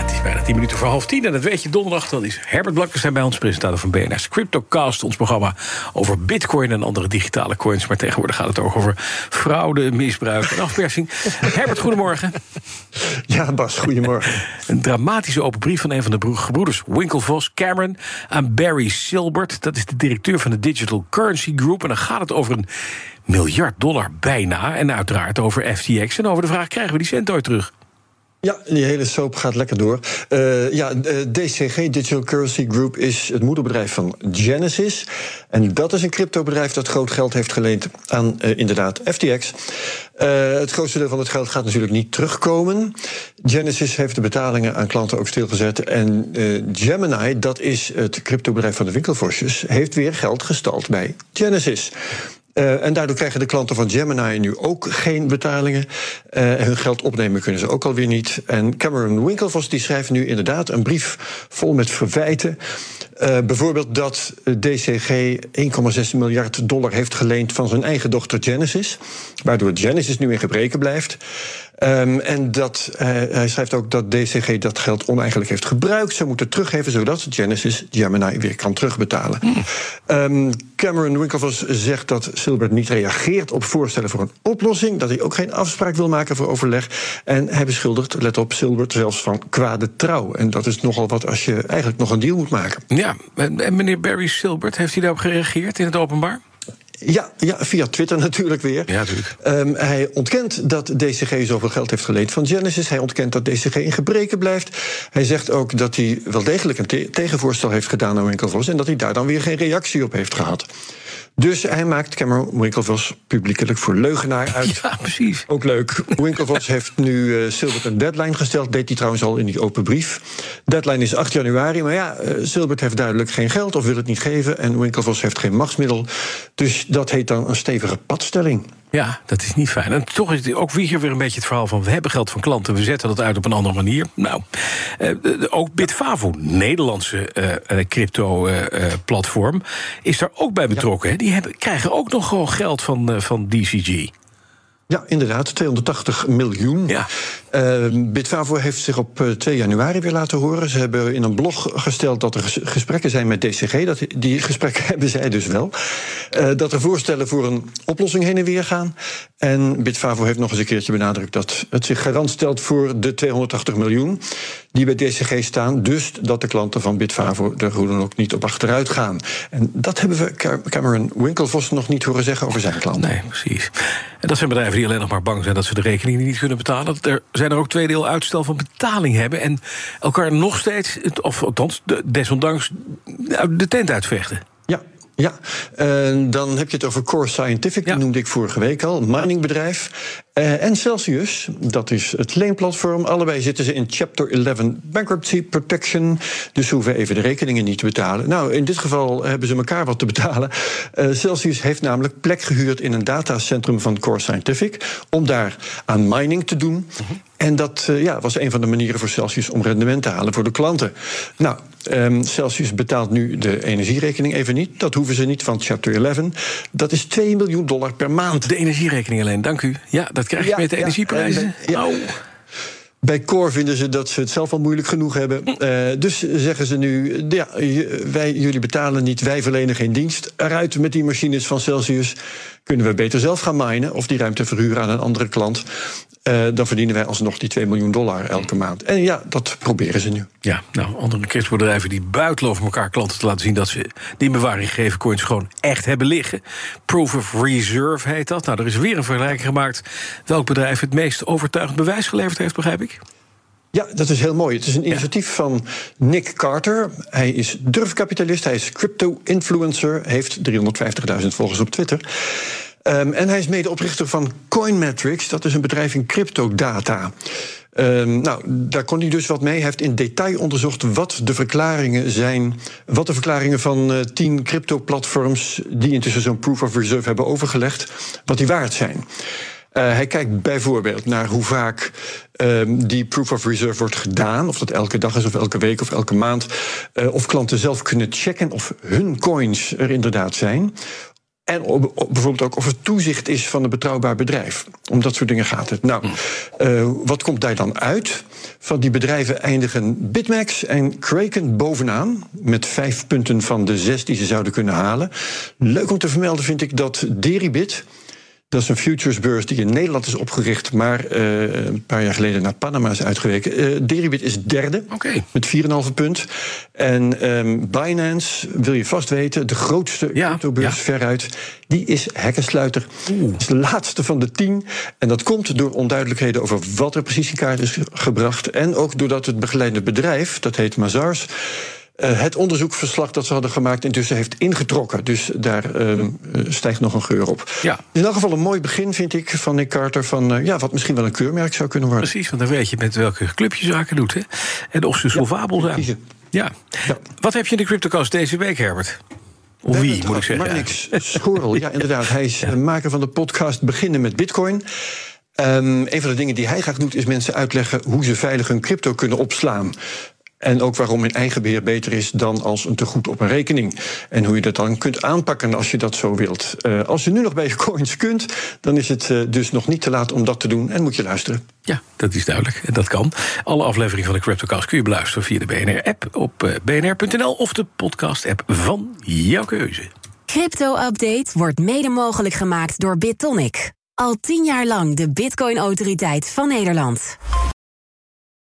is bijna 10 minuten voor half tien. En dat weet je, donderdag dan is Herbert Blakkers bij ons, presentator van BNS Cryptocast. Ons programma over bitcoin en andere digitale coins. Maar tegenwoordig gaat het ook over fraude, misbruik en afpersing. Herbert, goedemorgen. Ja, Bas, goedemorgen. Een dramatische open brief van een van de gebroeders Winklevoss, Cameron, aan Barry Silbert. Dat is de directeur van de Digital Currency Group. En dan gaat het over een miljard dollar bijna. En uiteraard over FTX en over de vraag: krijgen we die cent ooit terug? Ja, die hele soap gaat lekker door. Uh, ja, DCG, Digital Currency Group, is het moederbedrijf van Genesis. En dat is een cryptobedrijf dat groot geld heeft geleend aan uh, inderdaad FTX. Het grootste deel van het geld gaat natuurlijk niet terugkomen. Genesis heeft de betalingen aan klanten ook stilgezet. En Gemini, dat is het cryptobedrijf van de winkelvosjes, heeft weer geld gestald bij Genesis. Uh, en daardoor krijgen de klanten van Gemini nu ook geen betalingen. Uh, hun geld opnemen kunnen ze ook alweer niet. En Cameron Winklevoss die schrijft nu inderdaad een brief vol met verwijten. Uh, bijvoorbeeld dat DCG 1,6 miljard dollar heeft geleend van zijn eigen dochter Genesis. Waardoor Genesis nu in gebreken blijft. Um, en dat, uh, hij schrijft ook dat DCG dat geld oneigenlijk heeft gebruikt. Ze moeten teruggeven zodat Genesis Gemini weer kan terugbetalen. Um, Cameron Winklevoss zegt dat Silbert niet reageert op voorstellen voor een oplossing. Dat hij ook geen afspraak wil maken voor overleg. En hij beschuldigt, let op, Silbert zelfs van kwade trouw. En dat is nogal wat als je eigenlijk nog een deal moet maken. Ja, en meneer Barry Silbert, heeft hij daarop gereageerd in het openbaar? Ja, ja, via Twitter natuurlijk weer. Ja, natuurlijk. Um, hij ontkent dat DCG zoveel geld heeft geleend van Genesis. Hij ontkent dat DCG in gebreken blijft. Hij zegt ook dat hij wel degelijk een te tegenvoorstel heeft gedaan aan Winklevoss... en dat hij daar dan weer geen reactie op heeft gehad. Dus hij maakt Cameron Winklevoss publiekelijk voor leugenaar uit. Ja, precies. Ook leuk. Winklevoss heeft nu uh, Silbert een deadline gesteld. Deed hij trouwens al in die open brief. Deadline is 8 januari. Maar ja, uh, Silbert heeft duidelijk geen geld of wil het niet geven. En Winklevoss heeft geen machtsmiddel. Dus dat heet dan een stevige padstelling. Ja, dat is niet fijn. En toch is het ook weer weer een beetje het verhaal van... we hebben geld van klanten, we zetten dat uit op een andere manier. Nou, uh, ook Bitfavo, Nederlandse uh, crypto-platform... is daar ook bij betrokken. Ja. Die hebben, krijgen ook nog gewoon geld van, van DCG. Ja, inderdaad, 280 miljoen. Ja. Uh, Bitfavo heeft zich op 2 januari weer laten horen. Ze hebben in een blog gesteld dat er gesprekken zijn met DCG. Dat, die gesprekken hebben zij dus wel. Uh, dat er voorstellen voor een oplossing heen en weer gaan. En Bitfavo heeft nog eens een keertje benadrukt dat het zich garant stelt voor de 280 miljoen die bij DCG staan. Dus dat de klanten van Bitfavo er hoe dan ook niet op achteruit gaan. En dat hebben we Cameron Winklevoss nog niet horen zeggen over zijn klanten. Nee, precies. En dat zijn bedrijven die alleen nog maar bang zijn dat ze de rekeningen niet kunnen betalen. Er zijn er ook twee deel uitstel van betaling hebben en elkaar nog steeds, of althans desondanks, de tent uitvechten. Ja, ja, uh, dan heb je het over Core Scientific, ja. die noemde ik vorige week al, een miningbedrijf. Uh, en Celsius, dat is het leenplatform. Allebei zitten ze in Chapter 11 Bankruptcy Protection. Dus ze hoeven even de rekeningen niet te betalen. Nou, in dit geval hebben ze elkaar wat te betalen. Uh, Celsius heeft namelijk plek gehuurd in een datacentrum van Core Scientific. om daar aan mining te doen. Uh -huh. En dat uh, ja, was een van de manieren voor Celsius om rendement te halen voor de klanten. Nou, um, Celsius betaalt nu de energierekening even niet. Dat hoeven ze niet van Chapter 11. Dat is 2 miljoen dollar per maand. De energierekening alleen, dank u. Ja, dat krijg je ja, met de energieprijzen. Ja, ja. Oh. Bij Core vinden ze dat ze het zelf al moeilijk genoeg hebben. Uh, dus zeggen ze nu: ja, wij, jullie betalen niet, wij verlenen geen dienst. Eruit met die machines van Celsius. Kunnen we beter zelf gaan minen of die ruimte verhuren aan een andere klant. Uh, dan verdienen wij alsnog die 2 miljoen dollar elke maand. En ja, dat proberen ze nu. Ja, nou, andere cryptobedrijven die buiten over elkaar klanten te laten zien dat ze die in bewaring gegeven coins gewoon echt hebben liggen. Proof of Reserve heet dat. Nou, er is weer een vergelijking gemaakt welk bedrijf het meest overtuigend bewijs geleverd heeft, begrijp ik. Ja, dat is heel mooi. Het is een initiatief ja. van Nick Carter. Hij is durfkapitalist, hij is crypto-influencer, heeft 350.000 volgers op Twitter. Um, en hij is medeoprichter van Coinmetrics. Dat is een bedrijf in cryptodata. Ehm, nou, daar kon hij dus wat mee. Hij heeft in detail onderzocht wat de verklaringen zijn. Wat de verklaringen van uh, tien crypto-platforms. die intussen zo'n proof of reserve hebben overgelegd. wat die waard zijn. Uh, hij kijkt bijvoorbeeld naar hoe vaak um, die proof of reserve wordt gedaan. Of dat elke dag is, of elke week of elke maand. Uh, of klanten zelf kunnen checken of hun coins er inderdaad zijn. En bijvoorbeeld ook of het toezicht is van een betrouwbaar bedrijf. Om dat soort dingen gaat het. Nou, uh, wat komt daar dan uit? Van die bedrijven eindigen Bitmax en Kraken bovenaan. Met vijf punten van de zes die ze zouden kunnen halen. Leuk om te vermelden vind ik dat Deribit dat is een futuresbeurs die in Nederland is opgericht, maar uh, een paar jaar geleden naar Panama is uitgeweken. Uh, Deribit is derde okay. met 4,5 punt. En um, Binance, wil je vast weten, de grootste ja, cryptobeurs ja. veruit, die is hekkensluiter. Dat is de laatste van de tien. En dat komt door onduidelijkheden over wat er precies in kaart is gebracht. En ook doordat het begeleidende bedrijf, dat heet Mazars. Uh, het onderzoekverslag dat ze hadden gemaakt intussen heeft ingetrokken. Dus daar uh, stijgt nog een geur op. Ja. In elk geval een mooi begin, vind ik, van Nick Carter... van uh, ja, wat misschien wel een keurmerk zou kunnen worden. Precies, want dan weet je met welke club je zaken doet. Hè? En of ze solvabel ja, zijn. Ja. ja. Wat heb je in de CryptoCast deze week, Herbert? Of wie, moet ik zeggen? Maar niks. Schorel, ja, inderdaad. Hij is ja. maker van de podcast Beginnen met Bitcoin... Um, een van de dingen die hij graag doet, is mensen uitleggen hoe ze veilig hun crypto kunnen opslaan. En ook waarom een eigen beheer beter is dan als een tegoed op een rekening. En hoe je dat dan kunt aanpakken als je dat zo wilt. Uh, als je nu nog bij je coins kunt, dan is het uh, dus nog niet te laat om dat te doen en moet je luisteren. Ja, dat is duidelijk. En dat kan. Alle afleveringen van de CryptoCast kun je beluisteren via de BNR-app op uh, bnr.nl of de podcast-app van jouw keuze. Crypto-update wordt mede mogelijk gemaakt door BitTonic. Al tien jaar lang de Bitcoin-autoriteit van Nederland.